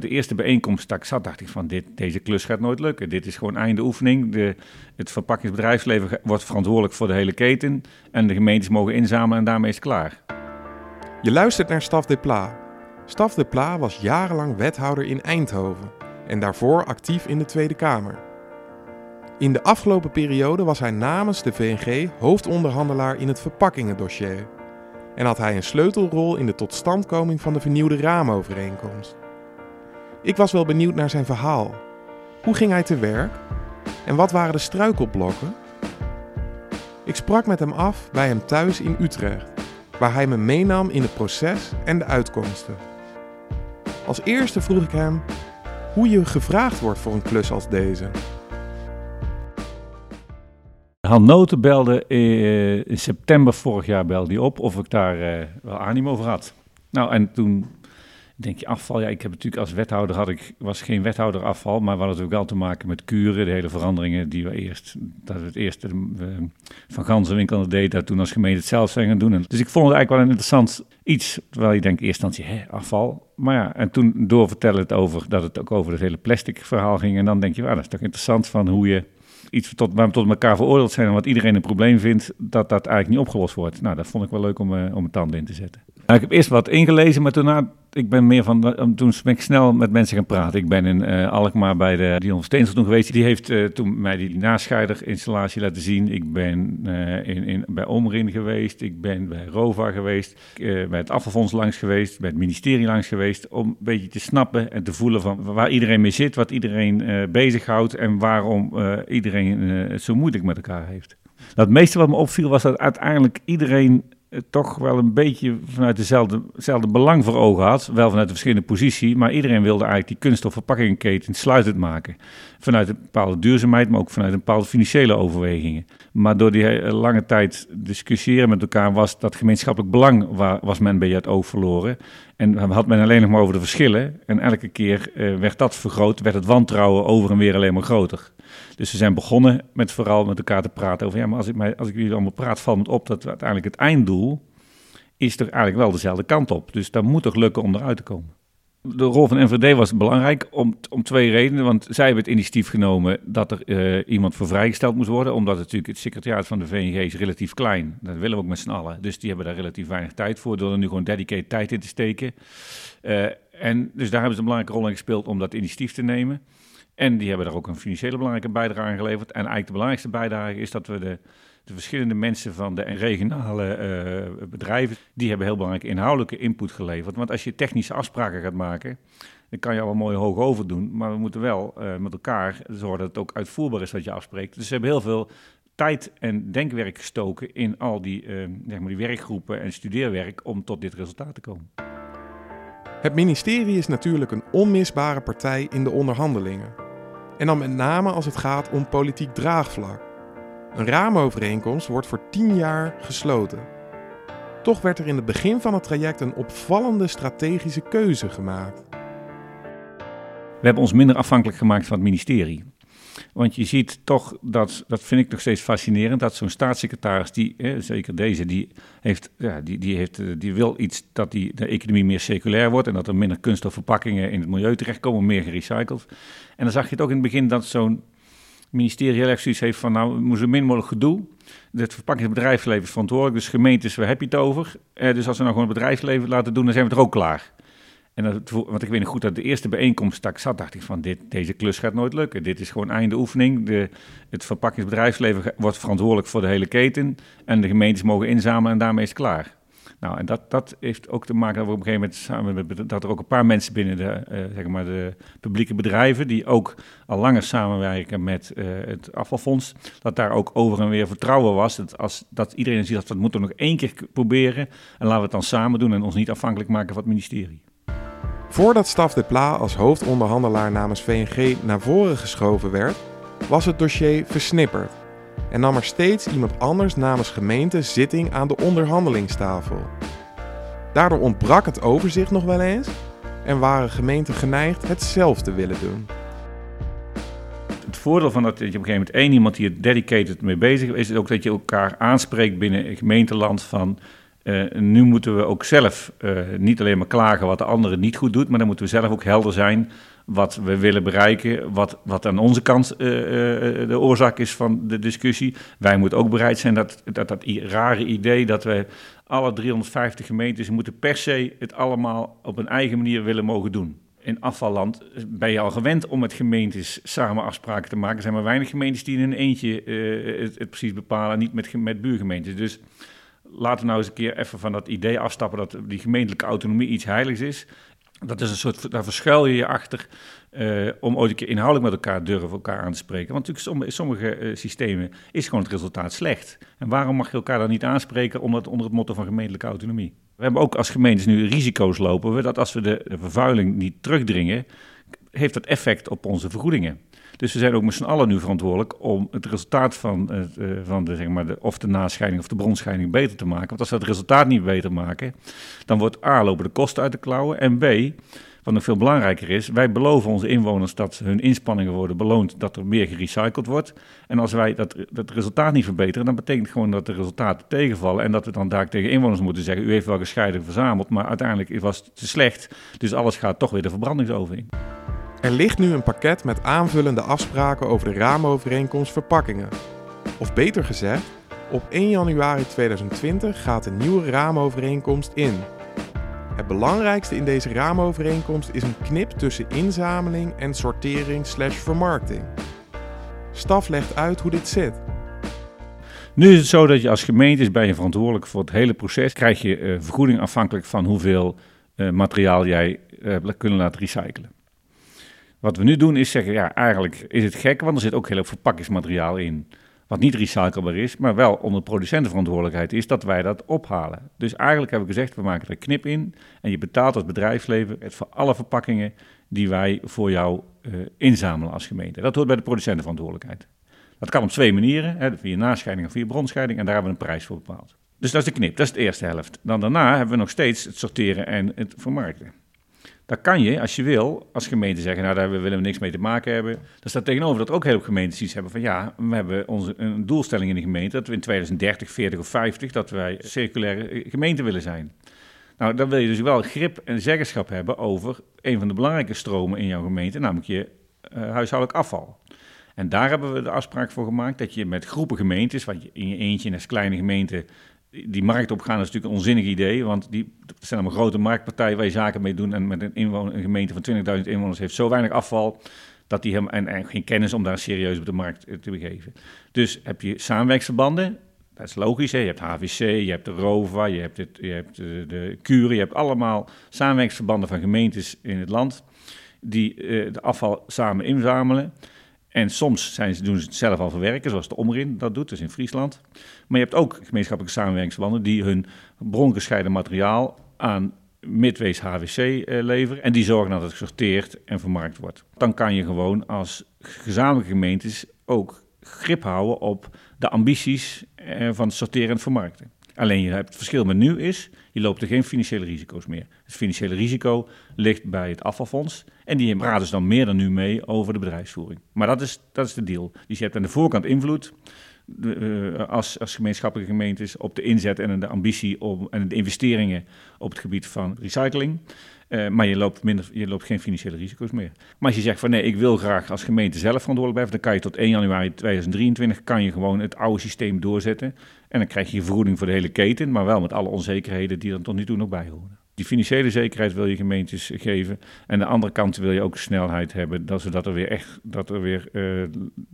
De eerste bijeenkomst dat zat, dacht ik van dit, deze klus gaat nooit lukken. Dit is gewoon einde oefening. De, het verpakkingsbedrijfsleven wordt verantwoordelijk voor de hele keten. En de gemeentes mogen inzamelen en daarmee is het klaar. Je luistert naar Staf de Pla. Staf de Pla was jarenlang wethouder in Eindhoven en daarvoor actief in de Tweede Kamer. In de afgelopen periode was hij namens de VNG hoofdonderhandelaar in het verpakkingendossier en had hij een sleutelrol in de totstandkoming van de vernieuwde raamovereenkomst. Ik was wel benieuwd naar zijn verhaal. Hoe ging hij te werk? En wat waren de struikelblokken? Ik sprak met hem af bij hem thuis in Utrecht, waar hij me meenam in het proces en de uitkomsten. Als eerste vroeg ik hem hoe je gevraagd wordt voor een klus als deze. Han Noten belde eh, in september vorig jaar belde hij op of ik daar uh, wel animo over had. Nou, en toen denk je afval. Ja, ik heb natuurlijk als wethouder had ik, was geen wethouder afval, maar we hadden natuurlijk wel te maken met kuren, de hele veranderingen die we eerst, dat we het eerst uh, van Ganzenwinkel deed, dat toen als gemeente het zelf zijn gaan doen. En, dus ik vond het eigenlijk wel een interessant iets, terwijl je denkt eerst instantie, hè, afval. Maar ja, en toen doorvertellen het over, dat het ook over het hele plastic verhaal ging. En dan denk je, ah, dat is toch interessant van hoe je iets tot, waar we tot elkaar veroordeeld zijn en wat iedereen een probleem vindt, dat dat eigenlijk niet opgelost wordt. Nou, dat vond ik wel leuk om, uh, om mijn tanden in te zetten. Nou, ik heb eerst wat ingelezen, maar toen ik ben meer van, toen ben ik snel met mensen gaan praten. Ik ben in uh, Alkmaar bij de Dion Steensel toen geweest. Die heeft uh, toen mij die nascheiderinstallatie laten zien. Ik ben in, in, bij Omrin geweest. Ik ben bij Rova geweest. bij het afvalfonds langs geweest. Bij het ministerie langs geweest. Om een beetje te snappen en te voelen van waar iedereen mee zit. Wat iedereen bezighoudt. En waarom iedereen het zo moeilijk met elkaar heeft. Nou, het meeste wat me opviel was dat uiteindelijk iedereen toch wel een beetje vanuit dezelfde, dezelfde belang voor ogen had. Wel vanuit een verschillende positie, maar iedereen wilde eigenlijk die kunststofverpakkingenketen sluitend maken. Vanuit een bepaalde duurzaamheid, maar ook vanuit een bepaalde financiële overwegingen. Maar door die lange tijd discussiëren met elkaar was dat gemeenschappelijk belang was men bij het oog verloren. En had men alleen nog maar over de verschillen. En elke keer uh, werd dat vergroot, werd het wantrouwen over en weer alleen maar groter. Dus we zijn begonnen met vooral met elkaar te praten over, ja, maar als ik, mij, als ik jullie allemaal praat, valt het op dat uiteindelijk het einddoel is toch eigenlijk wel dezelfde kant op. Dus dat moet toch lukken om eruit te komen. De rol van NVD was belangrijk om, om twee redenen. Want zij hebben het initiatief genomen dat er uh, iemand voor vrijgesteld moest worden. Omdat het natuurlijk het secretariaat van de VNG is relatief klein. Dat willen we ook met z'n allen. Dus die hebben daar relatief weinig tijd voor. Door er nu gewoon dedicated tijd in te steken. Uh, en dus daar hebben ze een belangrijke rol in gespeeld om dat initiatief te nemen. En die hebben daar ook een financiële belangrijke bijdrage aan geleverd. En eigenlijk de belangrijkste bijdrage is dat we de, de verschillende mensen van de regionale uh, bedrijven, die hebben heel belangrijke inhoudelijke input geleverd. Want als je technische afspraken gaat maken, dan kan je al wel mooi hoog over doen. Maar we moeten wel uh, met elkaar zorgen dat het ook uitvoerbaar is wat je afspreekt. Dus ze hebben heel veel tijd en denkwerk gestoken in al die, uh, zeg maar die werkgroepen en studeerwerk om tot dit resultaat te komen. Het ministerie is natuurlijk een onmisbare partij in de onderhandelingen. En dan met name als het gaat om politiek draagvlak. Een raamovereenkomst wordt voor 10 jaar gesloten. Toch werd er in het begin van het traject een opvallende strategische keuze gemaakt. We hebben ons minder afhankelijk gemaakt van het ministerie. Want je ziet toch, dat, dat vind ik nog steeds fascinerend, dat zo'n staatssecretaris, die, zeker deze, die, heeft, ja, die, die, heeft, eh, die wil iets dat die, de economie meer circulair wordt en dat er minder kunststofverpakkingen in het milieu terechtkomen, meer gerecycled. En dan zag je het ook in het begin dat zo'n ministerie heel erg zoiets heeft van, nou, we moeten min mogelijk gedoe. Het verpakkingsbedrijfsleven is verantwoordelijk, dus gemeentes, waar heb je het over? Eh, dus als we nou gewoon het bedrijfsleven laten doen, dan zijn we er ook klaar. En dat, want ik weet nog goed dat de eerste bijeenkomst dat ik zat, dacht ik van dit, deze klus gaat nooit lukken. Dit is gewoon einde oefening. De, het verpakkingsbedrijfsleven wordt verantwoordelijk voor de hele keten. En de gemeentes mogen inzamelen en daarmee is het klaar. Nou, en dat, dat heeft ook te maken dat we op een gegeven moment samen met, dat er ook een paar mensen binnen de, uh, zeg maar de publieke bedrijven, die ook al langer samenwerken met uh, het afvalfonds, dat daar ook over en weer vertrouwen was. Dat, als, dat iedereen ziet dat we het moeten nog één keer proberen en laten we het dan samen doen en ons niet afhankelijk maken van het ministerie. Voordat Staf de Pla als hoofdonderhandelaar namens VNG naar voren geschoven werd, was het dossier versnipperd en nam er steeds iemand anders namens gemeente zitting aan de onderhandelingstafel. Daardoor ontbrak het overzicht nog wel eens en waren gemeenten geneigd het zelf te willen doen. Het voordeel van dat je op een gegeven moment één iemand die er dedicated mee bezig is, is ook dat je elkaar aanspreekt binnen gemeenteland van nu moeten we ook zelf niet alleen maar klagen wat de andere niet goed doet, maar dan moeten we zelf ook helder zijn wat we willen bereiken, wat, wat aan onze kant uh, de oorzaak is van de discussie. Wij moeten ook bereid zijn dat dat, dat rare idee dat we alle 350 gemeentes moeten per se het allemaal op een eigen manier willen mogen doen. In afvalland ben je al gewend om met gemeentes samen afspraken te maken. Er zijn maar weinig gemeentes die in een eentje het, het, precies bepalen, niet met, met buurgemeentes. Dus laten we nou eens een keer even van dat idee afstappen dat die gemeentelijke autonomie iets heiligs is. Dat is een soort, daar verschuil je je achter uh, om ooit een keer inhoudelijk met elkaar durven elkaar aan te spreken. Want natuurlijk sommige, sommige uh, systemen is gewoon het resultaat slecht. En waarom mag je elkaar dan niet aanspreken omdat, onder het motto van gemeentelijke autonomie? We hebben ook als gemeentes nu risico's lopen we dat als we de, de vervuiling niet terugdringen, heeft dat effect op onze vergoedingen. Dus we zijn ook met z'n allen nu verantwoordelijk om het resultaat van, uh, van de, zeg maar de, of de nascheiding of de bronscheiding beter te maken. Want als we het resultaat niet beter maken, dan wordt A, lopen de kosten uit de klauwen en B, wat nog veel belangrijker is, wij beloven onze inwoners dat hun inspanningen worden beloond, dat er meer gerecycled wordt. En als wij dat, dat resultaat niet verbeteren, dan betekent gewoon dat de resultaten tegenvallen en dat we dan daar tegen inwoners moeten zeggen, u heeft wel gescheiden verzameld, maar uiteindelijk was het te slecht, dus alles gaat toch weer de verbrandingsoven in. Er ligt nu een pakket met aanvullende afspraken over de raamovereenkomst verpakkingen. Of beter gezegd, op 1 januari 2020 gaat de nieuwe raamovereenkomst in. Het belangrijkste in deze raamovereenkomst is een knip tussen inzameling en sortering slash vermarkting. Staf legt uit hoe dit zit. Nu is het zo dat je als gemeente ben je verantwoordelijk voor het hele proces. Krijg je uh, vergoeding afhankelijk van hoeveel uh, materiaal jij uh, kunnen laten recyclen. Wat we nu doen is zeggen, ja, eigenlijk is het gek, want er zit ook heel veel verpakkingsmateriaal in. Wat niet recyclebaar is, maar wel onder producentenverantwoordelijkheid is dat wij dat ophalen. Dus eigenlijk hebben we gezegd, we maken er knip in en je betaalt als bedrijfsleven het voor alle verpakkingen die wij voor jou uh, inzamelen als gemeente. Dat hoort bij de producentenverantwoordelijkheid. Dat kan op twee manieren, hè, via nascheiding of via bronscheiding, en daar hebben we een prijs voor bepaald. Dus dat is de knip, dat is de eerste helft. Dan daarna hebben we nog steeds het sorteren en het vermarkten. Daar kan je, als je wil, als gemeente zeggen, nou daar willen we niks mee te maken hebben. Dan staat tegenover dat ook heel veel gemeentes iets hebben van ja, we hebben onze, een doelstelling in de gemeente dat we in 2030, 40 of 50, dat wij circulaire gemeente willen zijn. Nou, dan wil je dus wel grip en zeggenschap hebben over een van de belangrijke stromen in jouw gemeente, namelijk je uh, huishoudelijk afval. En daar hebben we de afspraak voor gemaakt dat je met groepen gemeentes, je in je eentje als kleine gemeente die markt opgaan is natuurlijk een onzinnig idee, want die zijn allemaal grote marktpartijen waar je zaken mee doen. En met een, inwoner, een gemeente van 20.000 inwoners heeft zo weinig afval dat die hem, en, en, geen kennis om daar serieus op de markt eh, te begeven. Dus heb je samenwerksverbanden, dat is logisch. Hè? Je hebt HVC, je hebt de ROVA, je hebt, het, je hebt de, de je hebt allemaal samenwerksverbanden van gemeentes in het land die uh, de afval samen inzamelen. En soms zijn ze, doen ze het zelf al verwerken, zoals de Omrin dat doet, dus in Friesland. Maar je hebt ook gemeenschappelijke samenwerkingsverbanden die hun brongescheiden materiaal aan Midwees HWC eh, leveren. En die zorgen dat het gesorteerd en vermarkt wordt. Dan kan je gewoon als gezamenlijke gemeentes ook grip houden op de ambities eh, van het sorteren en vermarkten. Alleen je hebt het verschil met nu is, je loopt er geen financiële risico's meer. Het financiële risico ligt bij het afvalfonds en die praten dus dan meer dan nu mee over de bedrijfsvoering. Maar dat is, dat is de deal. Dus je hebt aan de voorkant invloed als, als gemeenschappelijke gemeentes op de inzet en de ambitie om, en de investeringen op het gebied van recycling. Uh, maar je loopt, minder, je loopt geen financiële risico's meer. Maar als je zegt van nee, ik wil graag als gemeente zelf verantwoordelijk blijven, dan kan je tot 1 januari 2023 kan je gewoon het oude systeem doorzetten. En dan krijg je vergoeding voor de hele keten, maar wel met alle onzekerheden die er tot nu toe nog bij horen. Die financiële zekerheid wil je gemeentes geven. En de andere kant wil je ook snelheid hebben, dat, zodat er weer echt, dat er weer,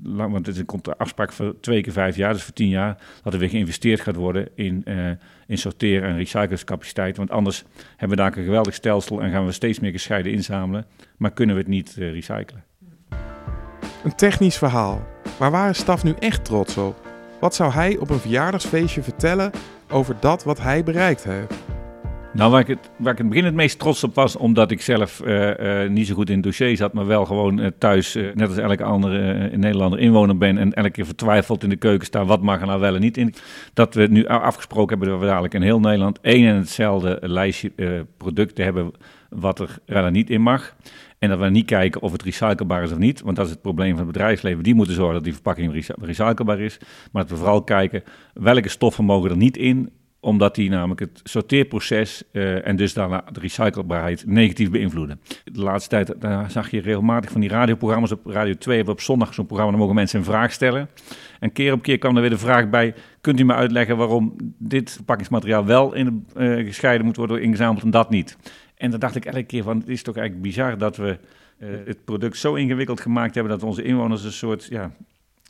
lang, want het komt de afspraak voor twee keer vijf jaar, dus voor tien jaar, dat er weer geïnvesteerd gaat worden in, uh, in sorteren en recyclingscapaciteit. Want anders hebben we daar een geweldig stelsel en gaan we steeds meer gescheiden inzamelen, maar kunnen we het niet uh, recyclen. Een technisch verhaal, maar waar is Staf nu echt trots op? Wat zou hij op een verjaardagsfeestje vertellen over dat wat hij bereikt heeft? Nou, waar ik, het, ik in het begin het meest trots op was, omdat ik zelf uh, uh, niet zo goed in het dossier zat, maar wel gewoon uh, thuis, net als elke andere Nederlander, inwoner ben en elke keer vertwijfeld in de keuken staan, wat mag er nou wel en niet in. Dat we nu afgesproken hebben dat we dadelijk in heel Nederland één en hetzelfde lijstje producten hebben wat er wel en niet in mag. En dat we niet kijken of het recyclebaar is of niet, want dat is het probleem van het bedrijfsleven. Die moeten zorgen dat die verpakking recyclebaar is. Maar dat we vooral kijken welke stoffen mogen er niet in omdat die namelijk het sorteerproces uh, en dus daarna de recyclebaarheid negatief beïnvloeden. De laatste tijd daar zag je regelmatig van die radioprogramma's op Radio 2 hebben op zondag zo'n programma, dan mogen mensen een vraag stellen. En keer op keer kwam er weer de vraag bij, kunt u me uitleggen waarom dit verpakkingsmateriaal wel in, uh, gescheiden moet worden ingezameld en dat niet? En dan dacht ik elke keer van, het is toch eigenlijk bizar dat we uh, het product zo ingewikkeld gemaakt hebben dat onze inwoners een soort ja,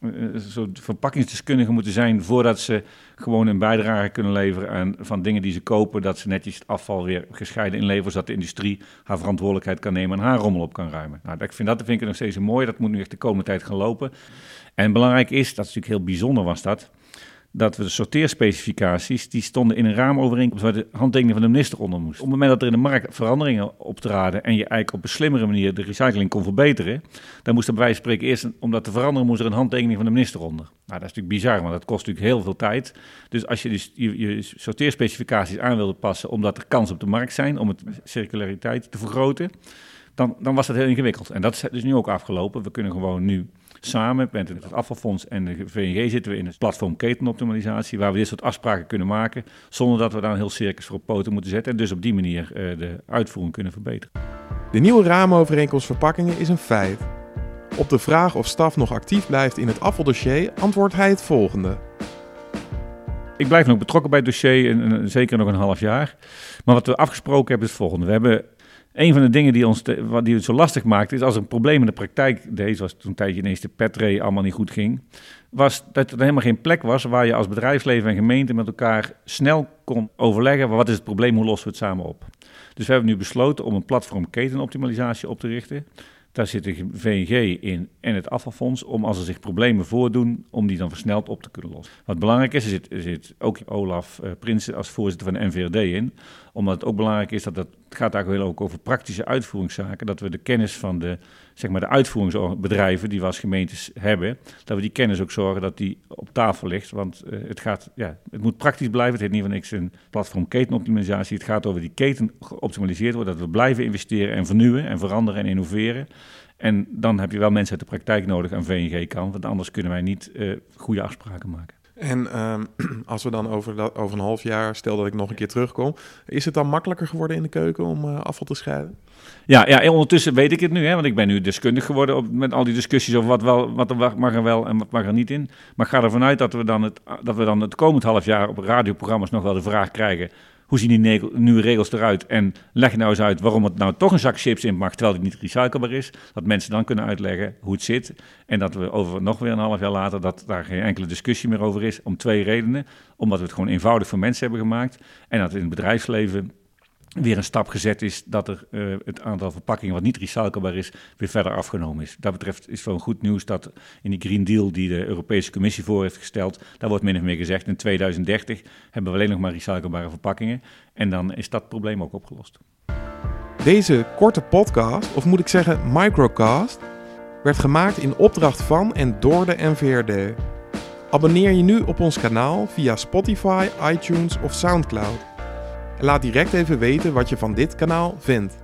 een soort verpakkingsdeskundige moeten zijn voordat ze gewoon een bijdrage kunnen leveren aan van dingen die ze kopen, dat ze netjes het afval weer gescheiden inleveren, zodat de industrie haar verantwoordelijkheid kan nemen en haar rommel op kan ruimen. Nou, ik vind dat vind ik nog steeds mooi. Dat moet nu echt de komende tijd gaan lopen. En belangrijk is, dat is natuurlijk heel bijzonder was dat, dat we de sorteerspecificaties, die stonden in een raamovereenkomst waar de handtekening van de minister onder moest. Op het moment dat er in de markt veranderingen optraden en je eigenlijk op een slimmere manier de recycling kon verbeteren, dan moest er bij wijze van spreken eerst, om dat te veranderen, moest er een handtekening van de minister onder. Nou, dat is natuurlijk bizar, want dat kost natuurlijk heel veel tijd. Dus als je dus je, je sorteerspecificaties aan wilde passen, omdat er kans op de markt zijn, om het circulariteit te vergroten, dan, dan was dat heel ingewikkeld. En dat is dus nu ook afgelopen. We kunnen gewoon nu samen met het afvalfonds en de VNG zitten we in het platform ketenoptimalisatie, waar we dit soort afspraken kunnen maken, zonder dat we daar een heel circus voor op poten moeten zetten en dus op die manier uh, de uitvoering kunnen verbeteren. De nieuwe raamovereenkomst verpakkingen is een feit. Op de vraag of staf nog actief blijft in het afvaldossier antwoordt hij het volgende. Ik blijf nog betrokken bij het dossier, en, en, zeker nog een half jaar. Maar wat we afgesproken hebben is het volgende. We hebben een van de dingen die, ons wat die het zo lastig maakt, is als er een probleem in de praktijk deed, zoals toen een tijdje ineens de petre allemaal niet goed ging, was dat er helemaal geen plek was waar je als bedrijfsleven en gemeente met elkaar snel kon overleggen, wat is het probleem, hoe lossen we het samen op. Dus we hebben nu besloten om een platform ketenoptimalisatie op te richten. Daar zit de VNG in en het afvalfonds om als er zich problemen voordoen, om die dan versneld op te kunnen lossen. Wat belangrijk is, er zit, er zit ook Olaf uh, Prinsen als voorzitter van de NVRD in, omdat het ook belangrijk is dat het, gaat eigenlijk ook over praktische uitvoeringszaken, dat we de kennis van de, zeg maar de uitvoeringsbedrijven die we als gemeentes hebben, dat we die kennis ook zorgen dat die op tafel ligt, want uh, het, gaat, ja, het moet praktisch blijven. Het heet niet van niks een platform ketenoptimalisatie. Het gaat over die keten geoptimaliseerd worden, dat we blijven investeren en vernieuwen en veranderen en innoveren. En dan heb je wel mensen uit de praktijk nodig aan VNG kan, want anders kunnen wij niet uh, goede afspraken maken. En um, als we dan over, dat, over een half jaar, stel dat ik nog een keer terugkom, is het dan makkelijker geworden in de keuken om uh, afval te scheiden? Ja, ja, ondertussen weet ik het nu, hè, want ik ben nu deskundig geworden met al die discussies over wat, wel, wat mag er wel en wat mag er niet in. Maar ik ga ervan uit dat we dan het, dat we dan het komend half jaar op radioprogramma's nog wel de vraag krijgen hoe zien die nieuwe regels eruit? En leg nou eens uit waarom het nou toch een zak chips in mag, terwijl het niet recyclebaar is. Dat mensen dan kunnen uitleggen hoe het zit. En dat we over nog weer een half jaar later, dat daar geen enkele discussie meer over is. Om twee redenen. Omdat we het gewoon eenvoudig voor mensen hebben gemaakt. En dat in het bedrijfsleven weer een stap gezet is dat er uh, het aantal verpakkingen wat niet recyclebaar is, weer verder afgenomen is. Dat betreft is wel goed nieuws dat in die Green Deal die de Europese Commissie voor heeft gesteld, daar wordt min of meer gezegd, in 2030 hebben we alleen nog maar recyclebare verpakkingen en dan is dat probleem ook opgelost. Deze korte podcast, of moet ik zeggen microcast, werd gemaakt in opdracht van en door de NVRD. Abonneer je nu op ons kanaal via Spotify, iTunes of SoundCloud. Laat direct even weten wat je van dit kanaal vindt.